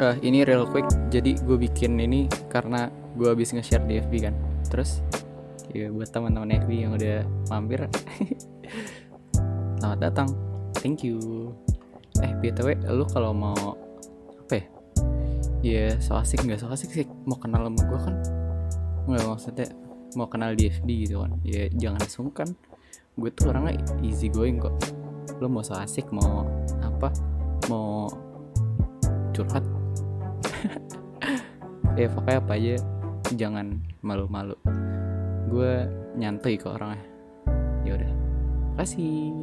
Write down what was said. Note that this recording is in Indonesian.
Eh, ini real quick. Jadi gue bikin ini karena gue habis nge-share di FB kan. Terus ya buat teman-teman FB yang udah mampir. Selamat datang. Thank you. Eh, BTW lu kalau mau apa ya? Ya, so asik nggak so asik sih mau kenal sama gue kan nggak maksudnya mau kenal di FB gitu kan ya jangan sungkan gue tuh orangnya easy going kok lo mau so asik mau apa mau curhat ya pokoknya apa aja jangan malu-malu. Gue nyantai kok orangnya. Ya udah. Kasih